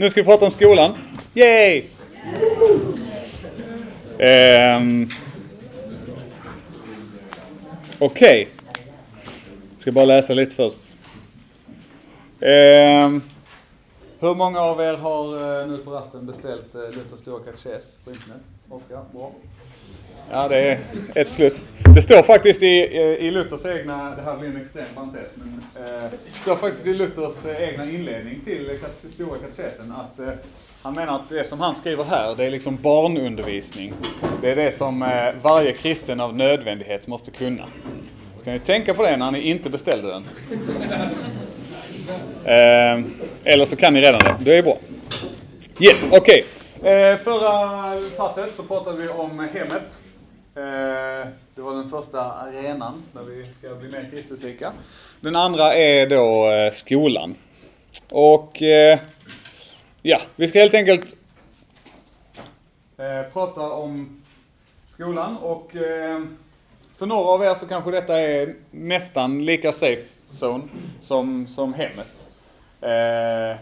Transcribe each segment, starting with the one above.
nu ska vi prata om skolan. Yay! Um, Okej. Okay. Ska bara läsa lite först. Um, hur många av er har eh, nu på rasten beställt eh, Luthers stora katekes på internet? Oskar? Bra. Ja, det är ett plus. Det står faktiskt i, i Luthers egna, det här blir en extrem parentes, men eh, det står faktiskt i Luthers eh, egna inledning till stora katekesen att eh, han menar att det som han skriver här, det är liksom barnundervisning. Det är det som eh, varje kristen av nödvändighet måste kunna. Ska ni tänka på det när ni inte beställde den? Eh, eller så kan ni redan det. Det är bra. Yes, okej. Okay. Eh, förra passet så pratade vi om hemmet. Eh, det var den första arenan där vi ska bli mer Kristuslika. Den andra är då eh, skolan. Och eh, ja, vi ska helt enkelt eh, prata om skolan och eh, för några av er så kanske detta är nästan lika safe zone som, som hemmet. Eh,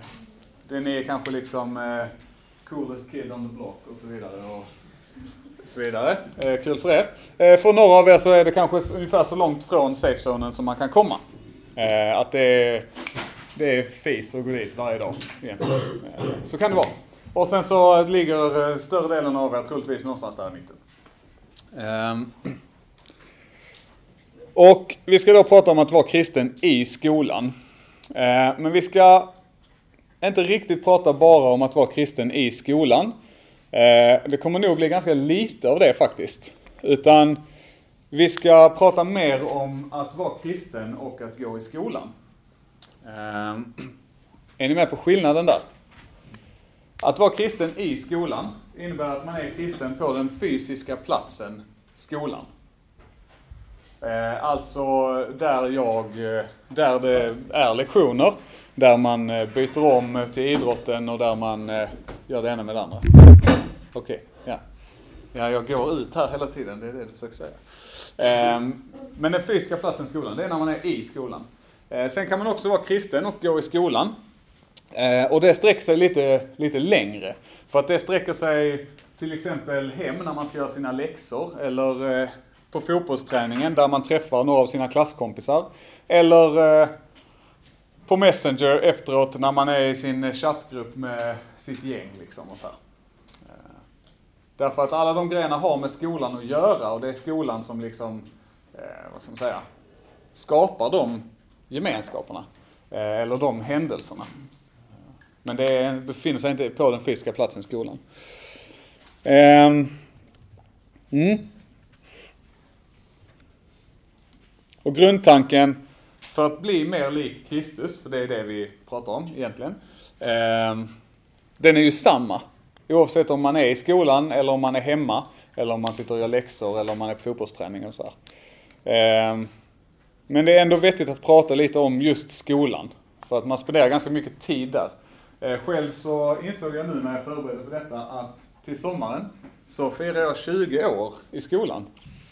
den är kanske liksom coolest kid on the block och så vidare. Och, så vidare. Eh, kul för er. Eh, för några av er så är det kanske ungefär så långt från safe-zonen som man kan komma. Eh, att det är, det är fis att gå dit varje dag. Eh, så kan det vara. Och sen så ligger eh, större delen av er troligtvis någonstans där i mitten. Ehm. Och vi ska då prata om att vara kristen i skolan. Eh, men vi ska inte riktigt prata bara om att vara kristen i skolan. Eh, det kommer nog bli ganska lite av det faktiskt. Utan vi ska prata mer om att vara kristen och att gå i skolan. Eh, är ni med på skillnaden där? Att vara kristen i skolan innebär att man är kristen på den fysiska platsen skolan. Eh, alltså där jag, där det är lektioner, där man eh, byter om till idrotten och där man eh, gör det ena med det andra. Okej, okay, ja. Ja, jag går ut här hela tiden, det är det du försöker säga. Ehm, men den fysiska platsen i skolan, det är när man är i skolan. Eh, sen kan man också vara kristen och gå i skolan. Och det sträcker sig lite, lite längre. För att det sträcker sig till exempel hem när man ska göra sina läxor, eller på fotbollsträningen där man träffar några av sina klasskompisar. Eller på Messenger efteråt när man är i sin eh, chattgrupp med sitt gäng liksom och så här. Eh, därför att alla de grejerna har med skolan att göra och det är skolan som liksom, eh, vad ska man säga, skapar de gemenskaperna. Eller de händelserna. Men det befinner sig inte på den fysiska platsen i skolan. Ehm, mm. Och grundtanken för att bli mer lik Kristus, för det är det vi pratar om egentligen, eh, den är ju samma Oavsett om man är i skolan eller om man är hemma eller om man sitter och gör läxor eller om man är på fotbollsträning och så här. Ehm, men det är ändå vettigt att prata lite om just skolan. För att man spenderar ganska mycket tid där. Eh, själv så insåg jag nu när jag förberedde för detta att till sommaren så firar jag 20 år i skolan.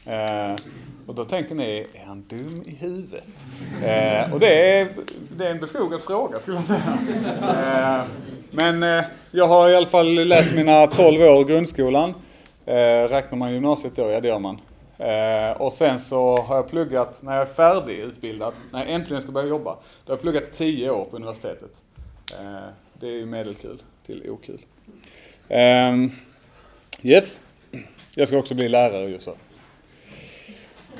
Eh, och då tänker ni, är han dum i huvudet? Eh, och det är, det är en befogad fråga skulle jag säga. Eh, men eh, jag har i alla fall läst mina 12 år i grundskolan. Eh, räknar man gymnasiet då? Ja, det gör man. Eh, och sen så har jag pluggat, när jag är färdigutbildad, när jag äntligen ska börja jobba, då har jag pluggat 10 år på universitetet. Eh, det är ju medelkul till okul. Ehm, yes, jag ska också bli lärare just så.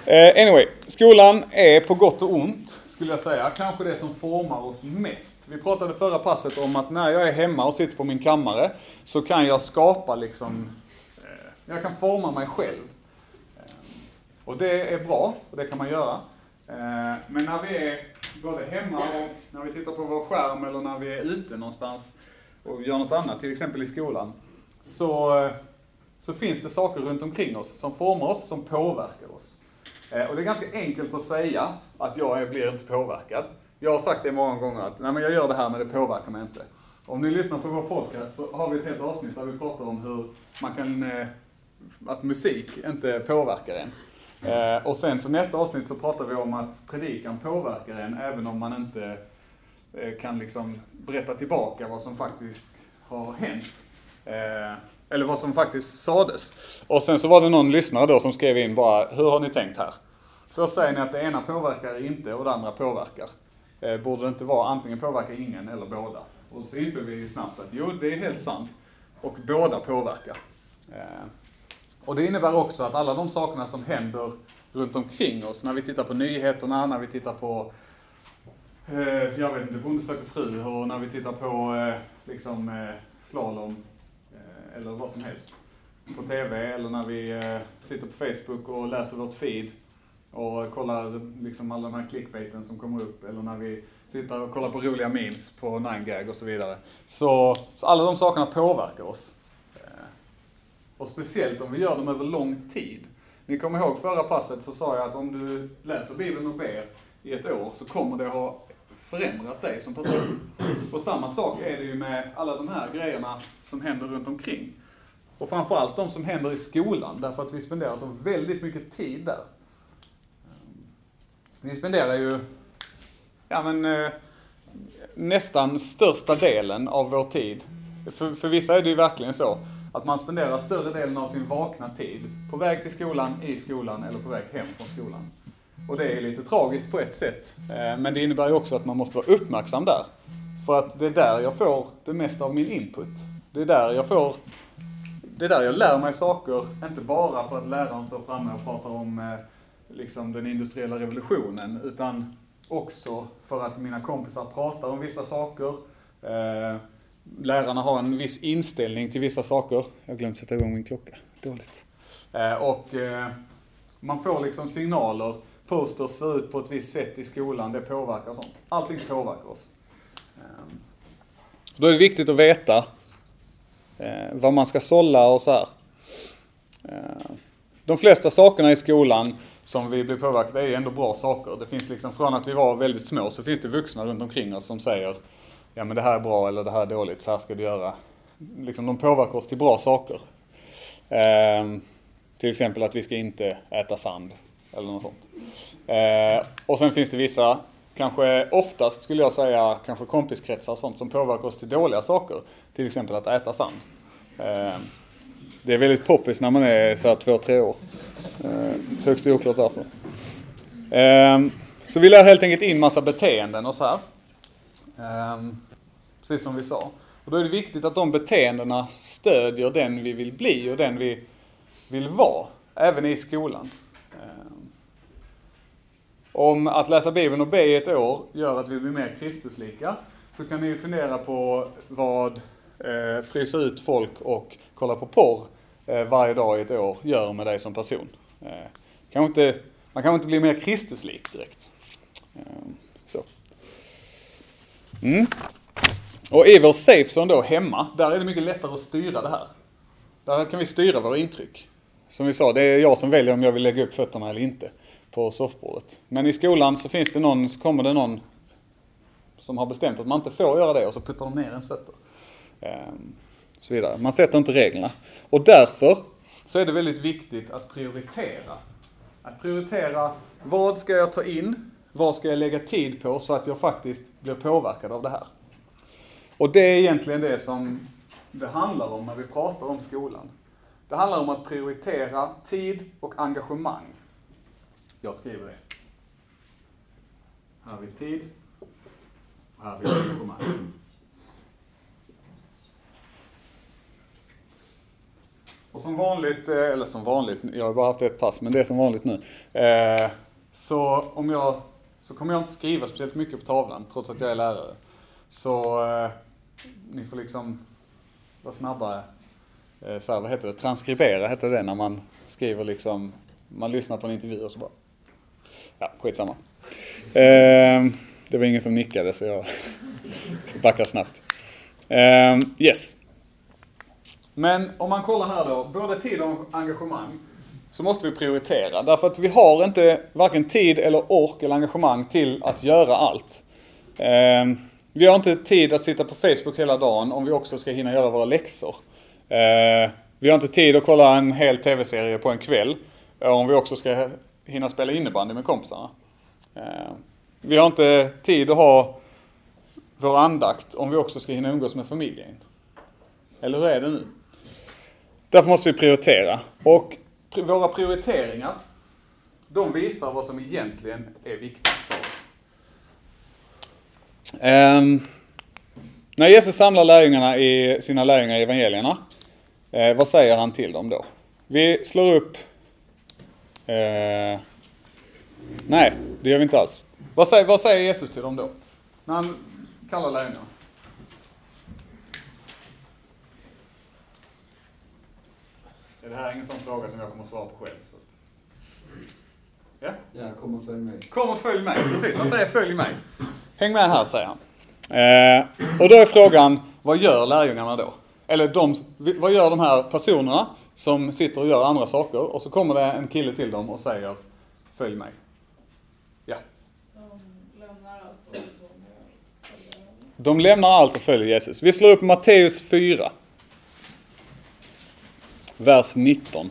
Eh, anyway, skolan är på gott och ont skulle jag säga, kanske det som formar oss mest. Vi pratade förra passet om att när jag är hemma och sitter på min kammare så kan jag skapa liksom, eh, jag kan forma mig själv. Eh, och det är bra, och det kan man göra. Eh, men när vi är både hemma och när vi tittar på vår skärm eller när vi är ute någonstans och gör något annat, till exempel i skolan, så, så finns det saker runt omkring oss som formar oss, som påverkar oss. Eh, och det är ganska enkelt att säga att jag blir inte påverkad. Jag har sagt det många gånger att nej men jag gör det här men det påverkar mig inte. Om ni lyssnar på vår podcast så har vi ett helt avsnitt där vi pratar om hur man kan, eh, att musik inte påverkar en. Eh, och sen så nästa avsnitt så pratar vi om att predikan påverkar en även om man inte kan liksom berätta tillbaka vad som faktiskt har hänt. Eller vad som faktiskt sades. Och sen så var det någon lyssnare då som skrev in bara, hur har ni tänkt här? Först säger ni att det ena påverkar inte och det andra påverkar. Eh, borde det inte vara antingen påverkar ingen eller båda? Och så insåg vi snabbt att jo, det är helt sant. Och båda påverkar. Eh, och det innebär också att alla de sakerna som händer runt omkring oss, när vi tittar på nyheterna, när vi tittar på eh, jag vet inte, Bonde söker fru och när vi tittar på eh, liksom eh, slalom eller vad som helst på TV eller när vi eh, sitter på Facebook och läser vårt feed och kollar liksom alla de här clickbaiten som kommer upp eller när vi sitter och kollar på roliga memes på 9gag och så vidare. Så, så alla de sakerna påverkar oss. Eh, och speciellt om vi gör dem över lång tid. Ni kommer ihåg förra passet så sa jag att om du läser Bibeln och ber i ett år så kommer det ha förändrat dig som person. Och samma sak är det ju med alla de här grejerna som händer runt omkring. Och framförallt de som händer i skolan, därför att vi spenderar så väldigt mycket tid där. Vi spenderar ju, ja men, eh, nästan största delen av vår tid. För, för vissa är det ju verkligen så, att man spenderar större delen av sin vakna tid på väg till skolan, i skolan eller på väg hem från skolan. Och det är lite tragiskt på ett sätt. Eh, men det innebär ju också att man måste vara uppmärksam där. För att det är där jag får det mesta av min input. Det är där jag får, det är där jag lär mig saker, inte bara för att läraren står framme och pratar om eh, liksom den industriella revolutionen, utan också för att mina kompisar pratar om vissa saker. Eh, lärarna har en viss inställning till vissa saker. Jag har glömt sätta igång min klocka. Dåligt. Och man får liksom signaler posters ser ut på ett visst sätt i skolan, det påverkar sånt. Allting påverkar oss. Ehm. Då är det viktigt att veta eh, vad man ska sålla och så här. Eh, de flesta sakerna i skolan som vi blir påverkade är ändå bra saker. Det finns liksom, från att vi var väldigt små så finns det vuxna runt omkring oss som säger ja men det här är bra eller det här är dåligt, så här ska du göra. Liksom de påverkar oss till bra saker. Eh, till exempel att vi ska inte äta sand eller något sånt. Eh, och sen finns det vissa, kanske oftast skulle jag säga, kanske kompiskretsar och sånt som påverkar oss till dåliga saker. Till exempel att äta sand. Eh, det är väldigt poppis när man är så här två, tre år. Eh, högst oklart varför. Eh, så vi lär helt enkelt in massa beteenden och så här. Eh, precis som vi sa. Och då är det viktigt att de beteendena stödjer den vi vill bli och den vi vill vara, även i skolan. Om att läsa Bibeln och be i ett år gör att vi blir mer Kristuslika, så kan ni ju fundera på vad eh, frysa ut folk och kolla på porr eh, varje dag i ett år gör med dig som person. Eh, kanske inte, man kanske inte blir mer Kristuslik direkt. Eh, så. Mm. Och i vår safezone då hemma, där är det mycket lättare att styra det här. Där kan vi styra våra intryck. Som vi sa, det är jag som väljer om jag vill lägga upp fötterna eller inte på soffbordet. Men i skolan så finns det någon, så kommer det någon som har bestämt att man inte får göra det och så puttar de ner ens fötter. Ehm, så vidare. Man sätter inte reglerna. Och därför så är det väldigt viktigt att prioritera. Att prioritera, vad ska jag ta in? Vad ska jag lägga tid på så att jag faktiskt blir påverkad av det här? Och det är egentligen det som det handlar om när vi pratar om skolan. Det handlar om att prioritera tid och engagemang. Jag skriver det. Här har vi tid. Och här har vi engagemang. Och som vanligt, eh, eller som vanligt, jag har bara haft ett pass, men det är som vanligt nu. Eh, så om jag, så kommer jag inte skriva speciellt mycket på tavlan, trots att jag är lärare. Så eh, ni får liksom vara snabbare. Så här, vad heter det? Transkribera heter det när man skriver liksom, man lyssnar på en intervju och så bara Ja, skitsamma. Eh, det var ingen som nickade så jag backar snabbt. Eh, yes. Men om man kollar här då, både tid och engagemang, så måste vi prioritera. Därför att vi har inte varken tid eller ork eller engagemang till att göra allt. Eh, vi har inte tid att sitta på Facebook hela dagen om vi också ska hinna göra våra läxor. Eh, vi har inte tid att kolla en hel tv-serie på en kväll om vi också ska hinna spela innebandy med kompisarna. Eh, vi har inte tid att ha vår andakt om vi också ska hinna umgås med familjen. Eller hur är det nu? Därför måste vi prioritera. Och våra prioriteringar, de visar vad som egentligen är viktigt för oss. Um, när Jesus samlar lärjungarna i sina lärjungar i evangelierna, eh, vad säger han till dem då? Vi slår upp... Eh, nej, det gör vi inte alls. Vad säger, vad säger Jesus till dem då? När han kallar lärjungarna? Det här är ingen sån fråga som jag kommer att svara på själv. Så. Ja? Ja, kom och följ mig. Kom och följ mig, precis. Han säger följ mig. Häng med här, säger han. Eh, och då är frågan, vad gör lärjungarna då? Eller de, vad gör de här personerna som sitter och gör andra saker och så kommer det en kille till dem och säger följ mig. Ja. De lämnar allt och följer Jesus. Vi slår upp Matteus 4. Vers 19.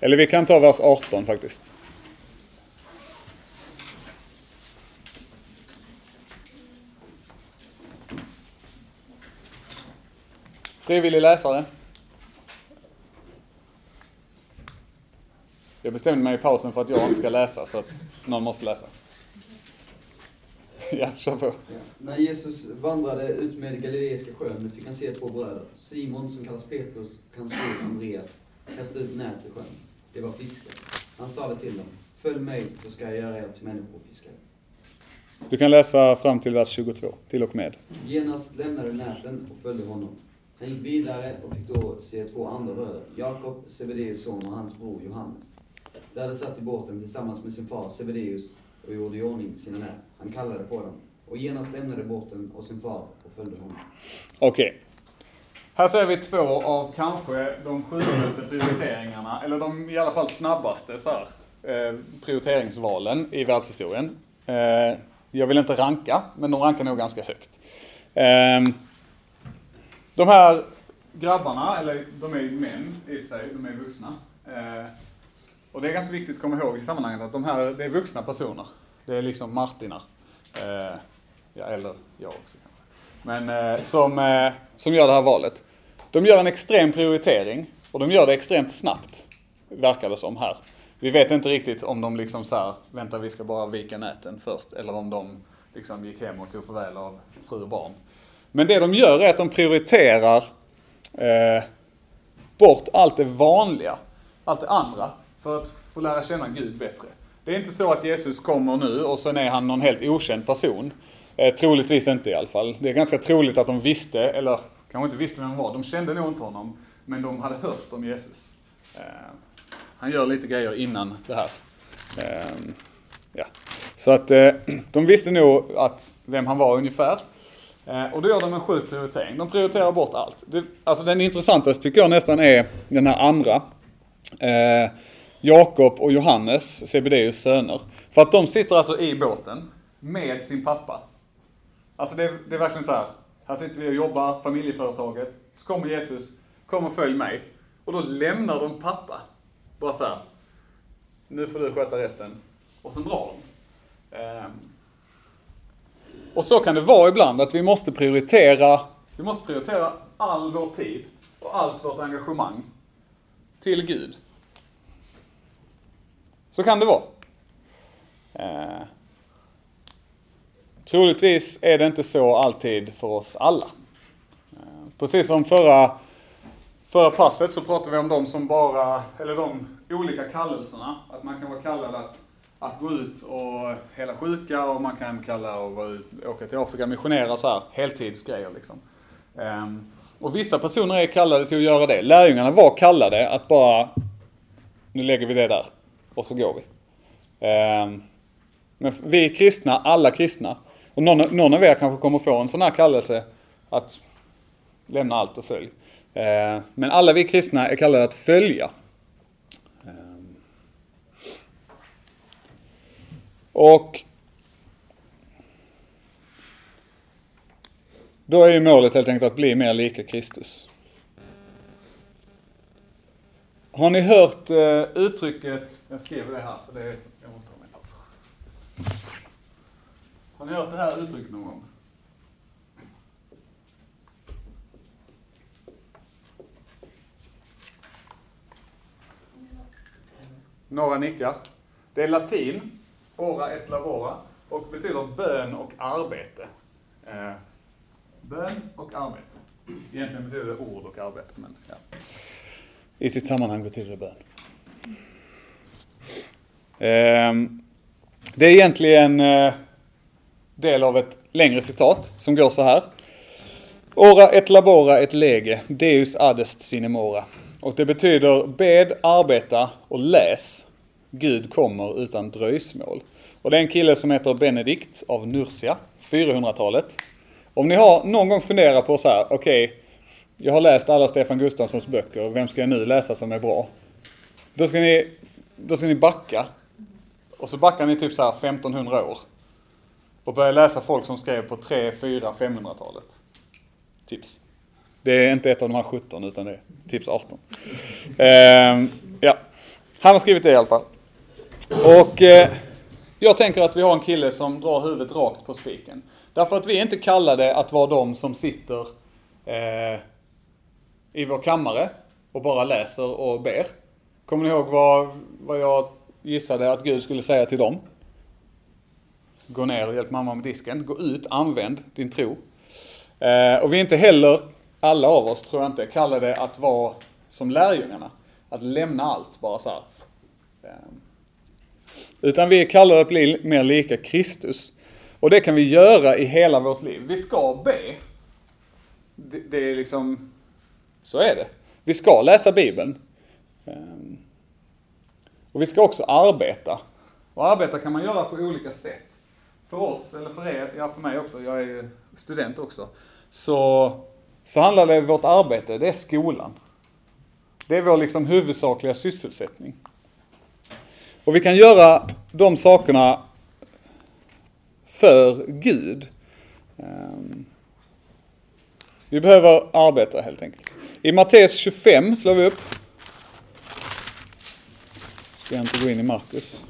Eller vi kan ta vers 18 faktiskt. Frivillig läsare? Jag bestämde mig i pausen för att jag inte ska läsa, så att någon måste läsa. ja, kör på. Ja. När Jesus vandrade ut med Galileiska sjön fick han se två bröder. Simon, som kallas Petrus, och hans bror Andreas, kastade ut nät i sjön. Det var fiskar. Han sade till dem, följ mig så ska jag göra er till människofiskare. Du kan läsa fram till vers 22, till och med. Genast lämnade näten och följde honom. Han gick vidare och fick då se två andra bröder, Jakob, Sebedeus son och hans bror Johannes. De hade satt i båten tillsammans med sin far Sebedeus och gjorde i ordning sina nät. Han kallade på dem och genast lämnade båten och sin far och följde honom. Okej. Okay. Här ser vi två av kanske de sjukaste prioriteringarna, eller de i alla fall snabbaste så här, eh, prioriteringsvalen i världshistorien. Eh, jag vill inte ranka, men de rankar nog ganska högt. Eh, de här grabbarna, eller de är ju män i och för sig, de är vuxna. Eh, och det är ganska viktigt att komma ihåg i sammanhanget att de här, det är vuxna personer. Det är liksom Martinar. Eh, ja, eller jag också kanske. Men eh, som, som gör det här valet. De gör en extrem prioritering och de gör det extremt snabbt, verkar det som här. Vi vet inte riktigt om de liksom så här, vänta vi ska bara vika näten först, eller om de liksom gick hem och tog farväl av fru och barn. Men det de gör är att de prioriterar eh, bort allt det vanliga, allt det andra, för att få lära känna Gud bättre. Det är inte så att Jesus kommer nu och sen är han någon helt okänd person. Eh, troligtvis inte i alla fall. Det är ganska troligt att de visste, eller kanske inte visste vem han var. De kände nog inte honom, men de hade hört om Jesus. Eh, han gör lite grejer innan det här. Eh, ja. Så att eh, de visste nog att vem han var ungefär. Eh, och då gör de en sjuk prioritering. De prioriterar bort allt. Det, alltså den intressantaste tycker jag nästan är den här andra. Eh, Jakob och Johannes, CBDs söner. För att de sitter alltså i båten med sin pappa. Alltså det, det är verkligen så här. Här sitter vi och jobbar, familjeföretaget. Så kommer Jesus, kom och följ mig. Och då lämnar de pappa. Bara så här. Nu får du sköta resten. Och sen drar de. Eh, och så kan det vara ibland att vi måste prioritera, vi måste prioritera all vår tid och allt vårt engagemang till Gud. Så kan det vara. Eh, Troligtvis är det inte så alltid för oss alla. Eh, precis som förra, förra passet så pratade vi om de som bara, eller de olika kallelserna. Att man kan vara kallad att, att gå ut och hela sjuka och man kan kalla och vara ut, åka till Afrika och missionera så här, heltidsgrejer liksom. Um, och vissa personer är kallade till att göra det. Lärjungarna var kallade att bara, nu lägger vi det där och så går vi. Um, men vi kristna, alla kristna, och någon, någon av er kanske kommer få en sån här kallelse att lämna allt och följ. Uh, men alla vi kristna är kallade att följa. Och då är ju målet helt enkelt att bli mer lika Kristus. Har ni hört eh, uttrycket, jag skriver det här för det är, jag måste ha med papper. Har ni hört det här uttrycket någon gång? Några nickar. Det är latin, ora et labora, och betyder bön och arbete. Eh, bön och arbete. Egentligen betyder det ord och arbete, men ja. I sitt sammanhang betyder det bön. Eh, det är egentligen eh, del av ett längre citat som går så här. Ora et labora et lege, deus adest sinemora. Och det betyder bed, arbeta och läs. Gud kommer utan dröjsmål. Och det är en kille som heter Benedikt av Nursia, 400-talet. Om ni har någon gång funderat på så här, okej, okay, jag har läst alla Stefan Gustafssons böcker, vem ska jag nu läsa som är bra? Då ska ni, då ska ni backa. Och så backar ni typ så här 1500 år. Och börjar läsa folk som skrev på 3, 4, 500-talet. Tips. Det är inte ett av de här 17 utan det är tips 18. Eh, ja, han har skrivit det i alla fall. Och eh, jag tänker att vi har en kille som drar huvudet rakt på spiken. Därför att vi är inte kallade att vara de som sitter eh, i vår kammare och bara läser och ber. Kommer ni ihåg vad, vad jag gissade att Gud skulle säga till dem? Gå ner och hjälp mamma med disken. Gå ut, använd din tro. Eh, och vi är inte heller, alla av oss tror jag inte, kallade att vara som lärjungarna. Att lämna allt bara så här. Eh, utan vi är kallade att bli mer lika Kristus. Och det kan vi göra i hela vårt liv. Vi ska be. Det, det är liksom, så är det. Vi ska läsa Bibeln. Ehm. Och vi ska också arbeta. Och arbeta kan man göra på olika sätt. För oss, eller för er, ja för mig också, jag är ju student också. Så, så handlar det om vårt arbete, det är skolan. Det är vår liksom huvudsakliga sysselsättning. Och vi kan göra de sakerna för Gud. Ehm, vi behöver arbeta helt enkelt. I Matteus 25 slår vi upp. Ska jag inte gå in i Markus.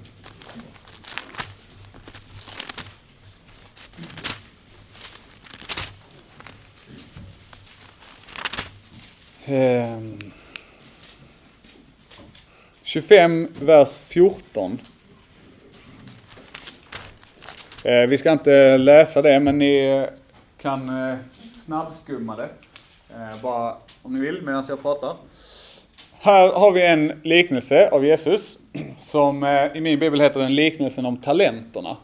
Um. 25, vers 14. Eh, vi ska inte läsa det, men ni eh, kan eh, snabbskumma det. Eh, bara om ni vill, medan jag pratar. Här har vi en liknelse av Jesus, som eh, i min bibel heter den liknelsen om talenterna.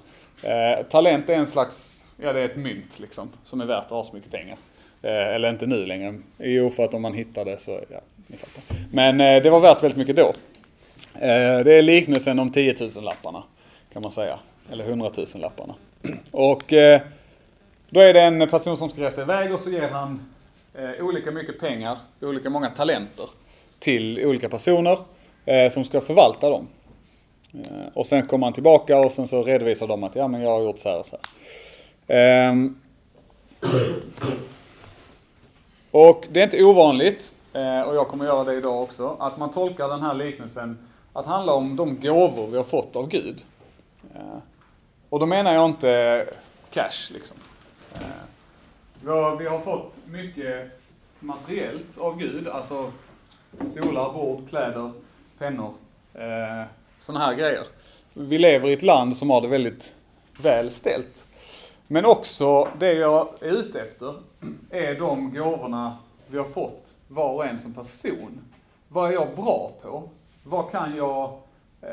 Eh, talent är en slags, ja det är ett mynt liksom, som är värt att ha så mycket pengar. Eller inte nu längre. Jo, för att om man hittar det så, ja, ni fattar. Men det var värt väldigt mycket då. Eh, det är liknelsen om 10 000 lapparna kan man säga. Eller 100 000 lapparna. Och eh, då är det en person som ska resa iväg och så ger han eh, olika mycket pengar, olika många talenter till olika personer som ska förvalta dem. Och sen kommer han tillbaka och sen så redovisar de att ja men jag har gjort så här och så här. Ehm. Och det är inte ovanligt, och jag kommer göra det idag också, att man tolkar den här liknelsen att handla om de gåvor vi har fått av Gud. Eh, och då menar jag inte cash liksom. Eh, vi har, fått mycket materiellt av Gud, alltså stolar, bord, kläder, pennor, eh, sådana här grejer. Vi lever i ett land som har det väldigt väl ställt. Men också det jag är ute efter är de gåvorna vi har fått var och en som person. Vad är jag bra på? Vad kan jag... Eh,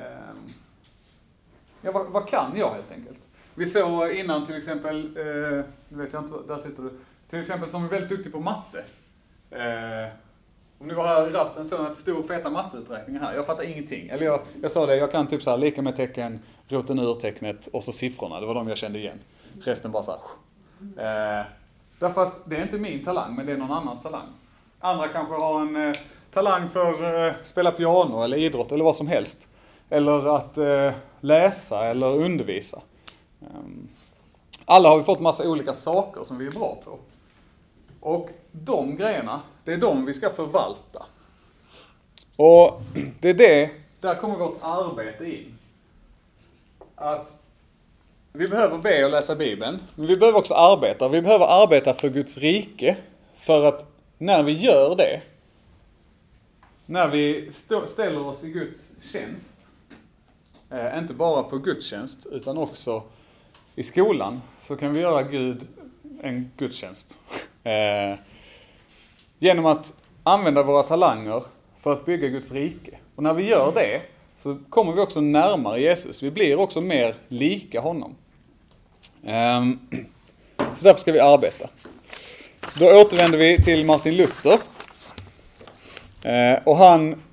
ja, vad, vad, kan jag helt enkelt? Vi såg innan till exempel, eh, nu vet jag inte, där sitter du. Till exempel som är väldigt duktig på matte. Eh, om ni var här i rasten såg ni att det stod feta matteuträkningar här. Jag fattar ingenting. Eller jag, jag sa det, jag kan typ så här lika med tecken, roten ur tecknet och så siffrorna. Det var de jag kände igen. Resten bara så här. Eh, därför att det är inte min talang, men det är någon annans talang. Andra kanske har en eh, talang för att eh, spela piano eller idrott eller vad som helst. Eller att eh, läsa eller undervisa. Ehm, alla har vi fått massa olika saker som vi är bra på. Och de grejerna, det är de vi ska förvalta. Och det är det, där kommer vårt arbete in. Att vi behöver be och läsa Bibeln, men vi behöver också arbeta. Vi behöver arbeta för Guds rike. För att när vi gör det, när vi stå, ställer oss i Guds tjänst, eh, inte bara på gudstjänst utan också i skolan, så kan vi göra Gud en gudstjänst. Eh, genom att använda våra talanger för att bygga Guds rike. Och när vi gör det så kommer vi också närmare Jesus. Vi blir också mer lika honom. Eh, så därför ska vi arbeta. Då återvänder vi till Martin Luther. Eh, och han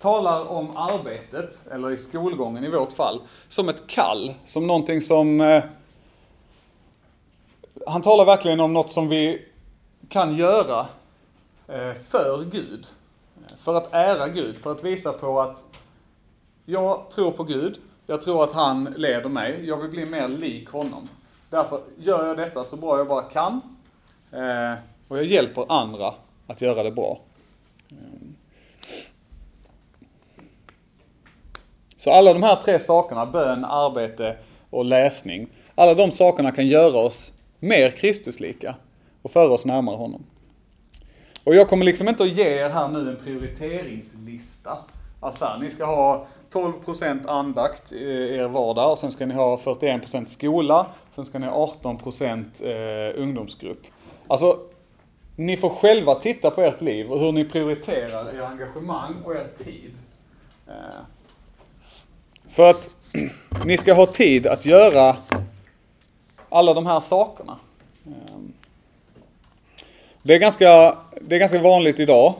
talar om arbetet, eller i skolgången i vårt fall, som ett kall. Som någonting som... Eh, han talar verkligen om något som vi kan göra eh, för Gud. För att ära Gud, för att visa på att jag tror på Gud, jag tror att han leder mig, jag vill bli mer lik honom. Därför gör jag detta så bra jag bara kan. Eh, och jag hjälper andra att göra det bra. Så alla de här tre sakerna, bön, arbete och läsning, alla de sakerna kan göra oss mer Kristuslika och föra oss närmare honom. Och jag kommer liksom inte att ge er här nu en prioriteringslista. Alltså, ni ska ha 12% andakt i er vardag och sen ska ni ha 41% skola. Sen ska ni ha 18% eh, ungdomsgrupp. Alltså, ni får själva titta på ert liv och hur ni prioriterar er engagemang och er tid. Eh, för att ni ska ha tid att göra alla de här sakerna. Ehm, det är ganska, det är ganska vanligt idag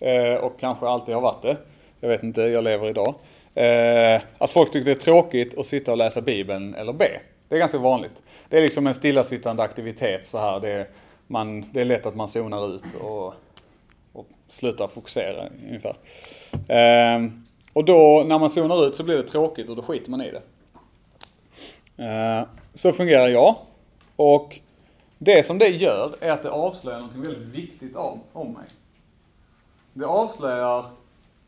eh, och kanske alltid har varit det. Jag vet inte, jag lever idag. Eh, att folk tycker det är tråkigt att sitta och läsa Bibeln eller be. Det är ganska vanligt. Det är liksom en stillasittande aktivitet så här. Det är, man, det är lätt att man zonar ut och, och slutar fokusera ungefär. Ehm, och då när man zonar ut så blir det tråkigt och då skiter man i det. Eh, så fungerar jag. Och det som det gör är att det avslöjar något väldigt viktigt om, om mig. Det avslöjar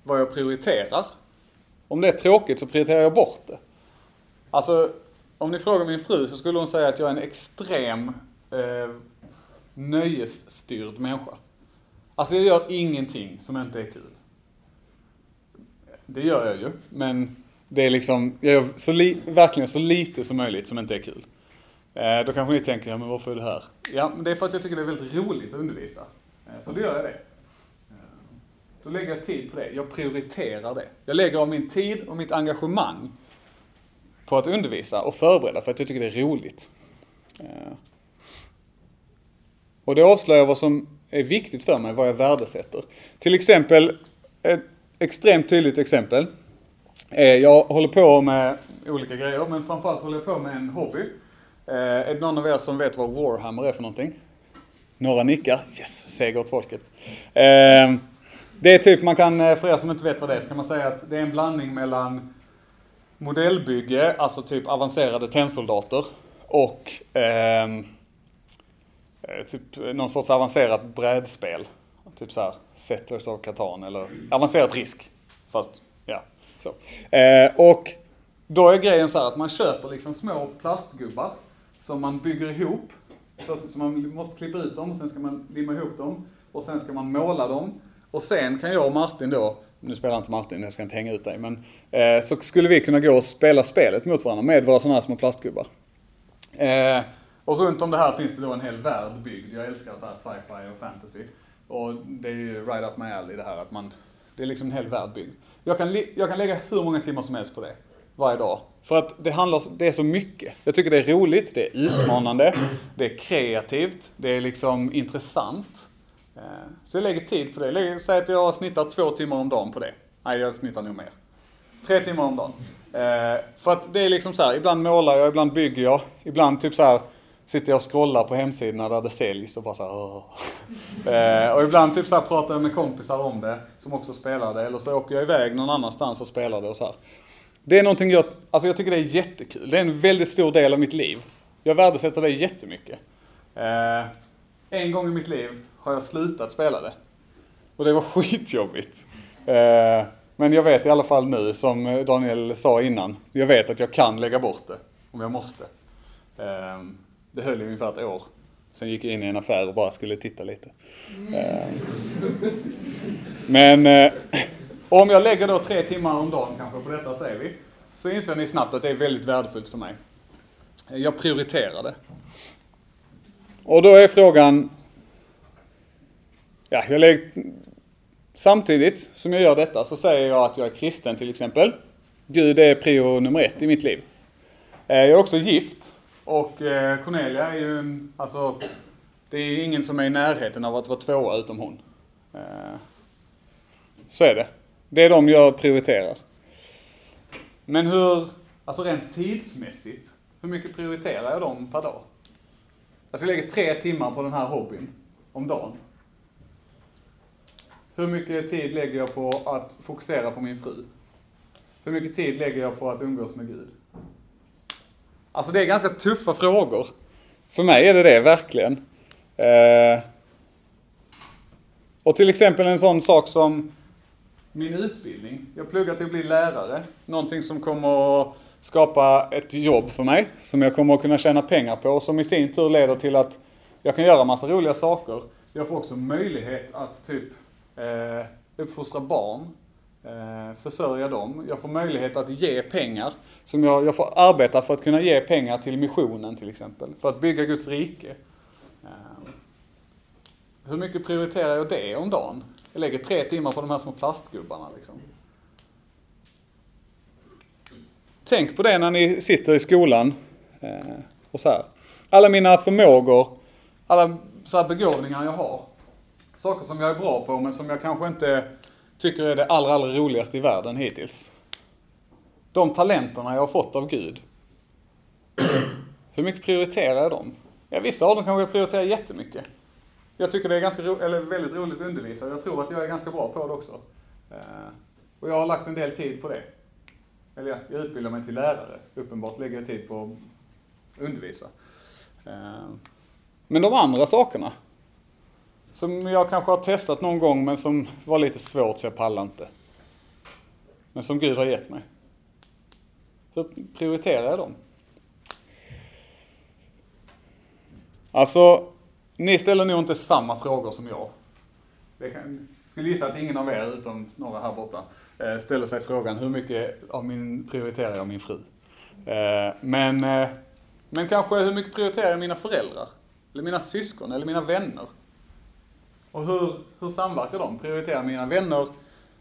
vad jag prioriterar. Om det är tråkigt så prioriterar jag bort det. Alltså, om ni frågar min fru så skulle hon säga att jag är en extrem eh, nöjesstyrd människa. Alltså jag gör ingenting som inte är kul. Det gör jag ju, men det är liksom, jag gör så li, verkligen så lite som möjligt som inte är kul. Eh, då kanske ni tänker, ja men varför är du här? Ja, men det är för att jag tycker det är väldigt roligt att undervisa. Eh, så då gör jag det. Eh, då lägger jag tid på det. Jag prioriterar det. Jag lägger av min tid och mitt engagemang på att undervisa och förbereda för att jag tycker det är roligt. Eh, och det avslöjar vad som är viktigt för mig, vad jag värdesätter. Till exempel, eh, extremt tydligt exempel. Eh, jag håller på med olika grejer, men framförallt håller jag på med en hobby. Eh, är det någon av er som vet vad Warhammer är för någonting? Några nickar. Yes, seger åt folket. Eh, det är typ, man kan, för er som inte vet vad det är, så kan man säga att det är en blandning mellan modellbygge, alltså typ avancerade tennsoldater, och ehm, eh, typ någon sorts avancerat brädspel. Typ så här Settlers of Catan eller avancerat risk. Fast, ja, så. Eh, och då är grejen så här att man köper liksom små plastgubbar som man bygger ihop. Först, så man måste klippa ut dem, och sen ska man limma ihop dem. Och sen ska man måla dem. Och sen kan jag och Martin då, nu spelar inte Martin, jag ska inte hänga ut dig, men eh, så skulle vi kunna gå och spela spelet mot varandra med våra sådana här små plastgubbar. Eh, och runt om det här finns det då en hel värld byggd. Jag älskar så här sci-fi och fantasy. Och det är ju right up my alley det här att man, det är liksom en hel värld byggd. Jag kan, jag kan lägga hur många timmar som helst på det, varje dag. För att det handlar, det är så mycket. Jag tycker det är roligt, det är utmanande, det är kreativt, det är liksom intressant. Eh, så jag lägger tid på det. Säg att jag snittar två timmar om dagen på det. Nej, jag snittar nog mer. Tre timmar om dagen. Eh, för att det är liksom så här, ibland målar jag, ibland bygger jag. Ibland typ så här sitter jag och scrollar på hemsidorna där det säljs och bara så här, eh, Och ibland typ så här pratar jag med kompisar om det som också spelar det. Eller så åker jag iväg någon annanstans och spelar det och så här. Det är någonting jag, alltså jag tycker det är jättekul. Det är en väldigt stor del av mitt liv. Jag värdesätter det jättemycket. Eh, en gång i mitt liv har jag slutat spela det. Och det var skitjobbigt. Eh, men jag vet i alla fall nu, som Daniel sa innan, jag vet att jag kan lägga bort det om jag måste. Eh, det höll i ungefär ett år. Sen gick jag in i en affär och bara skulle titta lite. Ehm, men eh, om jag lägger då tre timmar om dagen kanske på detta säger vi, så inser ni snabbt att det är väldigt värdefullt för mig. Jag prioriterar det. Och då är frågan, ja, jag lägger, samtidigt som jag gör detta så säger jag att jag är kristen till exempel. Gud är prio nummer ett i mitt liv. Eh, jag är också gift och eh, Cornelia är ju, en- alltså, det är ingen som är i närheten av att vara tvåa utom hon. Eh, Så är det. Det är de jag prioriterar. Men hur, alltså rent tidsmässigt, hur mycket prioriterar jag dem per dag? Alltså jag lägger tre timmar på den här hobbyn om dagen. Hur mycket tid lägger jag på att fokusera på min fru? Hur mycket tid lägger jag på att umgås med Gud? Alltså det är ganska tuffa frågor. För mig är det det, verkligen. Eh, och till exempel en sån sak som min utbildning. Jag pluggar till att bli lärare. Någonting som kommer att skapa ett jobb för mig. Som jag kommer att kunna tjäna pengar på. Och som i sin tur leder till att jag kan göra massa roliga saker. Jag får också möjlighet att typ eh, uppfostra barn. Eh, försörja dem. Jag får möjlighet att ge pengar. Som jag, jag får arbeta för att kunna ge pengar till missionen till exempel. För att bygga Guds rike. Ehm, hur mycket prioriterar jag det om dagen? Jag lägger tre timmar på de här små plastgubbarna liksom. Tänk på det när ni sitter i skolan. Eh, och så här. Alla mina förmågor, alla så här begåvningar jag har. Saker som jag är bra på men som jag kanske inte tycker är det allra, allra roligaste i världen hittills. De talenterna jag har fått av Gud. Hur mycket prioriterar jag dem? Ja, vissa av dem kanske jag prioriterar jättemycket. Jag tycker det är ganska ro- eller väldigt roligt att undervisa. Jag tror att jag är ganska bra på det också. Eh, och jag har lagt en del tid på det. Eller ja, jag utbildar mig till lärare. Uppenbart lägger jag tid på att undervisa. Eh, men de andra sakerna. Som jag kanske har testat någon gång men som var lite svårt så jag pallar inte. Men som Gud har gett mig. Hur prioriterar jag dem? Alltså, ni ställer nog inte samma frågor som jag. Det kan, skulle gissa att ingen av er, utom några här borta, eh, ställer sig frågan hur mycket av min prioriterar jag min fru? Eh, men, eh, men kanske hur mycket prioriterar jag mina föräldrar? Eller mina syskon, eller mina vänner? Och hur, hur samverkar de? Prioriterar mina vänner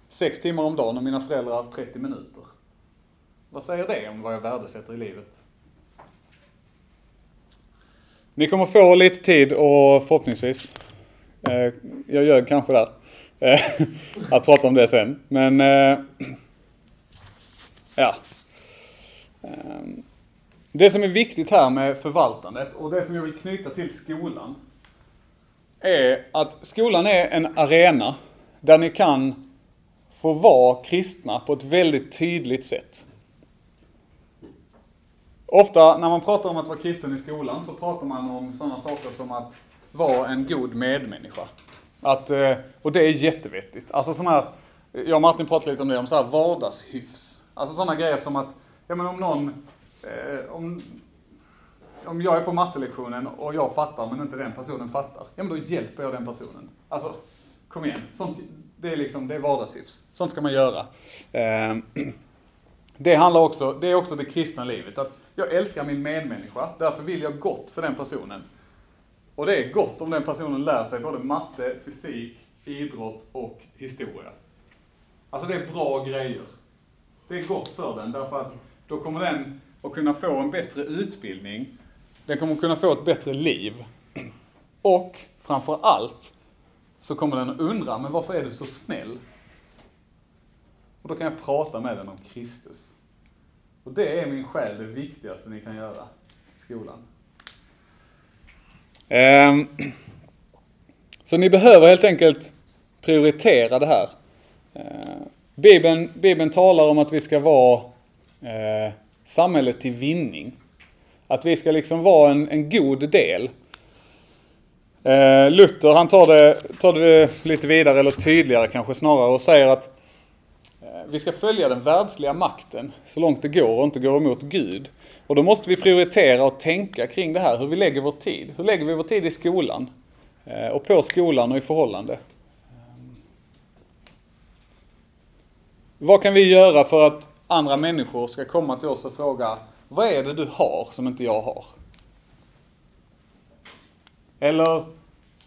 6 timmar om dagen och mina föräldrar 30 minuter? Vad säger det om vad jag värdesätter i livet? Ni kommer få lite tid och förhoppningsvis, eh, jag ljög kanske där, eh, att prata om det sen. Men, eh, ja. Ehm, det som är viktigt här med förvaltandet och det som jag vill knyta till skolan är att skolan är en arena där ni kan få vara kristna på ett väldigt tydligt sätt. Ofta när man pratar om att vara kristen i skolan så pratar man om sådana saker som att vara en god medmänniska. Att, eh, och det är jättevettigt. Alltså sådana här, jag och Martin pratade lite om det, om så här vardagshyfs. Alltså sådana grejer som att, ja men om någon, eh, om, om jag är på mattelektionen och jag fattar men inte den personen fattar, ja men då hjälper jag den personen. Alltså, kom igen. Sånt, det är liksom, det är vardagshyfs. Sånt ska man göra. Eh, det handlar också, det är också det kristna livet. Att jag älskar min medmänniska, därför vill jag gott för den personen. Och det är gott om den personen lär sig både matte, fysik, idrott och historia. Alltså det är bra grejer. Det är gott för den, därför att då kommer den att kunna få en bättre utbildning. Den kommer att kunna få ett bättre liv. Och framför allt så kommer den att undra, men varför är du så snäll? Och då kan jag prata med den om Kristus. Och det är min själ det viktigaste ni kan göra i skolan. Um, Så ni behöver helt enkelt prioritera det här. Uh, Bibeln, Bibeln talar om att vi ska vara uh, samhället till vinning. Att vi ska liksom vara en, en god del. Uh, Luther han tar det, tar det lite vidare, eller tydligare kanske snarare, och säger att vi ska följa den världsliga makten så långt det går och inte gå emot Gud. Och då måste vi prioritera och tänka kring det här, hur vi lägger vår tid. Hur lägger vi vår tid i skolan? Eh, och på skolan och i förhållande. Eh, vad kan vi göra för att andra människor ska komma till oss och fråga, vad är det du har som inte jag har? Eller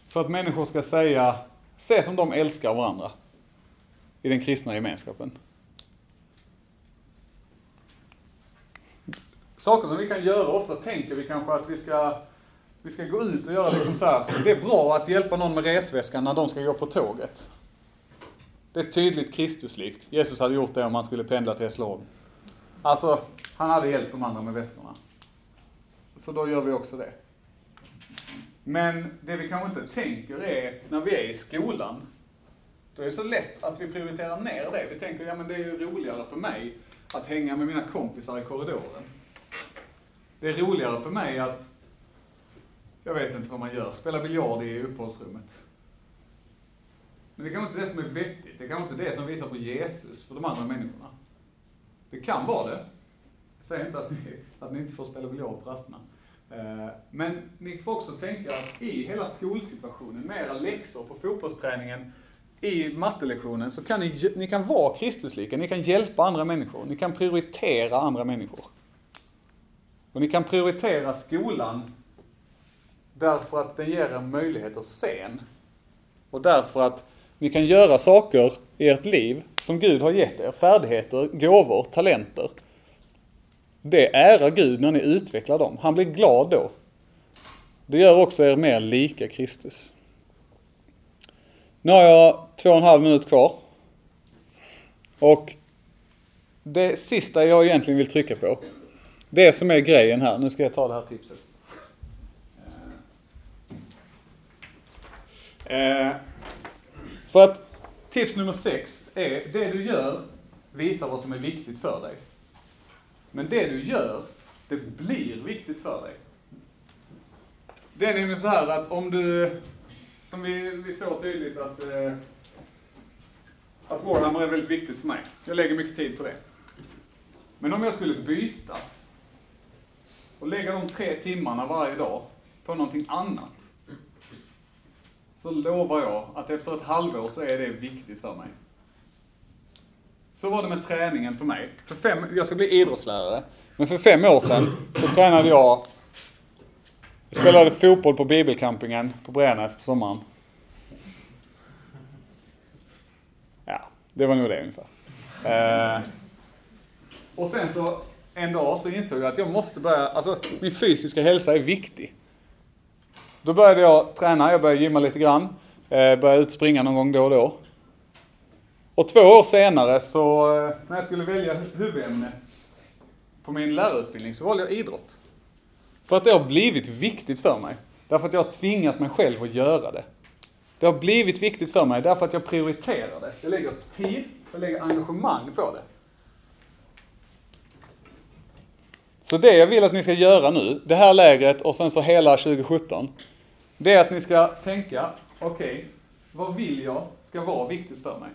för att människor ska säga, se som de älskar varandra i den kristna gemenskapen. Saker som vi kan göra, ofta tänker vi kanske att vi ska, vi ska gå ut och göra liksom så här. Det är bra att hjälpa någon med resväskan när de ska gå på tåget. Det är tydligt Kristuslikt. Jesus hade gjort det om han skulle pendla till Hässleholm. Alltså, han hade hjälpt de andra med väskorna. Så då gör vi också det. Men det vi kanske inte tänker är, när vi är i skolan, då är det så lätt att vi prioriterar ner det. Vi tänker, ja men det är ju roligare för mig att hänga med mina kompisar i korridoren. Det är roligare för mig att, jag vet inte vad man gör, spela biljard i uppehållsrummet. Men det kanske inte det som är vettigt. Det kanske inte det som visar på Jesus för de andra människorna. Det kan vara det. Jag säger inte att ni, att ni inte får spela biljard på rasterna. Eh, men ni får också tänka att i hela skolsituationen, med era läxor på fotbollsträningen, i mattelektionen, så kan ni, ni kan vara Kristuslika, ni kan hjälpa andra människor, ni kan prioritera andra människor. Och ni kan prioritera skolan därför att den ger er möjligheter sen. Och därför att ni kan göra saker i ert liv som Gud har gett er, färdigheter, gåvor, talenter. Det ärar Gud när ni utvecklar dem. Han blir glad då. Det gör också er mer lika Kristus. Nu har jag två och en halv minut kvar. Och det sista jag egentligen vill trycka på, det som är grejen här, nu ska jag ta det här tipset. Eh, för att tips nummer sex är, det du gör visar vad som är viktigt för dig. Men det du gör, det blir viktigt för dig. Det är nämligen så här att om du, som vi, vi såg tydligt att, eh, att Warhammer är väldigt viktigt för mig. Jag lägger mycket tid på det. Men om jag skulle byta och lägga de tre timmarna varje dag på någonting annat. Så lovar jag att efter ett halvår så är det viktigt för mig. Så var det med träningen för mig. För fem, jag ska bli idrottslärare. Men för fem år sedan så tränade jag jag spelade fotboll på bibelcampingen på Brännäs på sommaren. Ja, det var nog det ungefär. Eh, och sen så en dag så insåg jag att jag måste börja, alltså min fysiska hälsa är viktig. Då började jag träna, jag började gymma lite grann, eh, började ut springa någon gång då och då. Och två år senare så, eh, när jag skulle välja huvudämne på min lärarutbildning så valde jag idrott. För att det har blivit viktigt för mig. Därför att jag har tvingat mig själv att göra det. Det har blivit viktigt för mig därför att jag prioriterar det. Jag lägger tid, jag lägger engagemang på det. Så det jag vill att ni ska göra nu, det här lägret och sen så hela 2017, det är att ni ska tänka, okej, okay, vad vill jag ska vara viktigt för mig?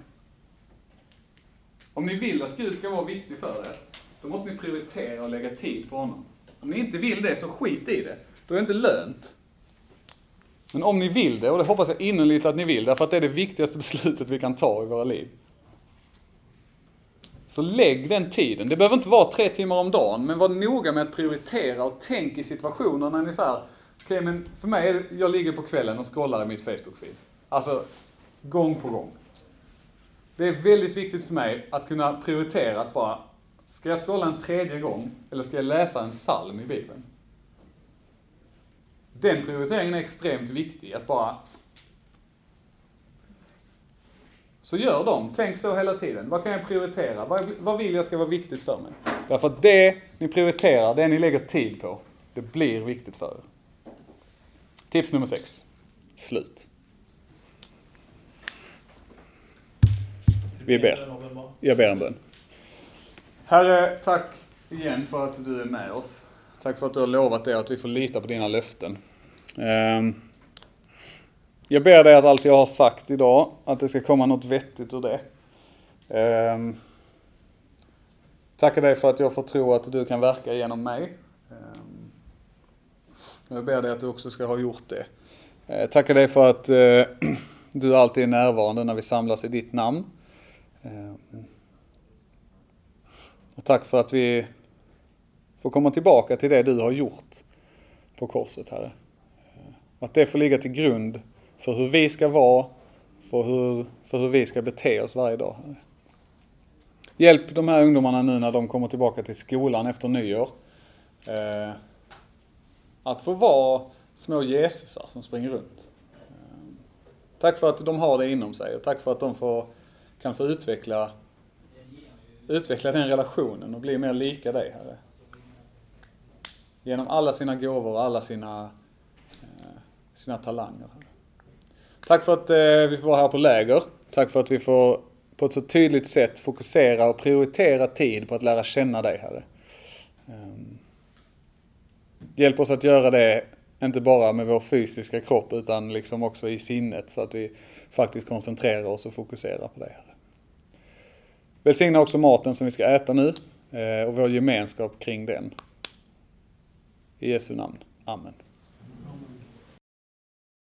Om ni vill att Gud ska vara viktig för er, då måste ni prioritera och lägga tid på honom. Om ni inte vill det, så skit i det. Då är det inte lönt. Men om ni vill det, och det hoppas jag innerligt att ni vill, därför att det är det viktigaste beslutet vi kan ta i våra liv. Så lägg den tiden. Det behöver inte vara tre timmar om dagen, men var noga med att prioritera och tänk i situationer när ni säger, okej okay, men för mig är det, jag ligger på kvällen och scrollar i mitt Facebook-feed. Alltså, gång på gång. Det är väldigt viktigt för mig att kunna prioritera att bara, ska jag skåla en tredje gång eller ska jag läsa en psalm i Bibeln? Den prioriteringen är extremt viktig, att bara Så gör dem. Tänk så hela tiden. Vad kan jag prioritera? Vad, vad vill jag ska vara viktigt för mig? Därför att det ni prioriterar, det ni lägger tid på, det blir viktigt för er. Tips nummer sex. Slut. Vi ber. Jag ber en bön. Herre, tack igen för att du är med oss. Tack för att du har lovat det att vi får lita på dina löften. Ehm, jag ber dig att allt jag har sagt idag, att det ska komma något vettigt ur det. Ehm, tackar dig för att jag får tro att du kan verka genom mig. Ehm, jag ber dig att du också ska ha gjort det. Eh, tackar dig för att eh, du alltid är närvarande när vi samlas i ditt namn. Och tack för att vi får komma tillbaka till det du har gjort på korset, Herre. Eh, att det får ligga till grund för hur vi ska vara, för hur, för hur vi ska bete oss varje dag. Herre. Hjälp de här ungdomarna nu när de kommer tillbaka till skolan efter nyår. Eh, att få vara små Jesusar som springer runt. Eh, tack för att de har det inom sig och tack för att de får, kan få utveckla, utveckla den relationen och bli mer lika dig, Herre. Genom alla sina gåvor och alla sina, eh, sina talanger. Herre. Tack för att eh, vi får vara här på läger. Tack för att vi får på ett så tydligt sätt fokusera och prioritera tid på att lära känna dig, Herre. Ehm, hjälp oss att göra det, inte bara med vår fysiska kropp, utan liksom också i sinnet, så att vi faktiskt koncentrerar oss och fokuserar på dig, Herre. Välsigna också maten som vi ska äta nu, eh, och vår gemenskap kring den. I Jesu namn. Amen.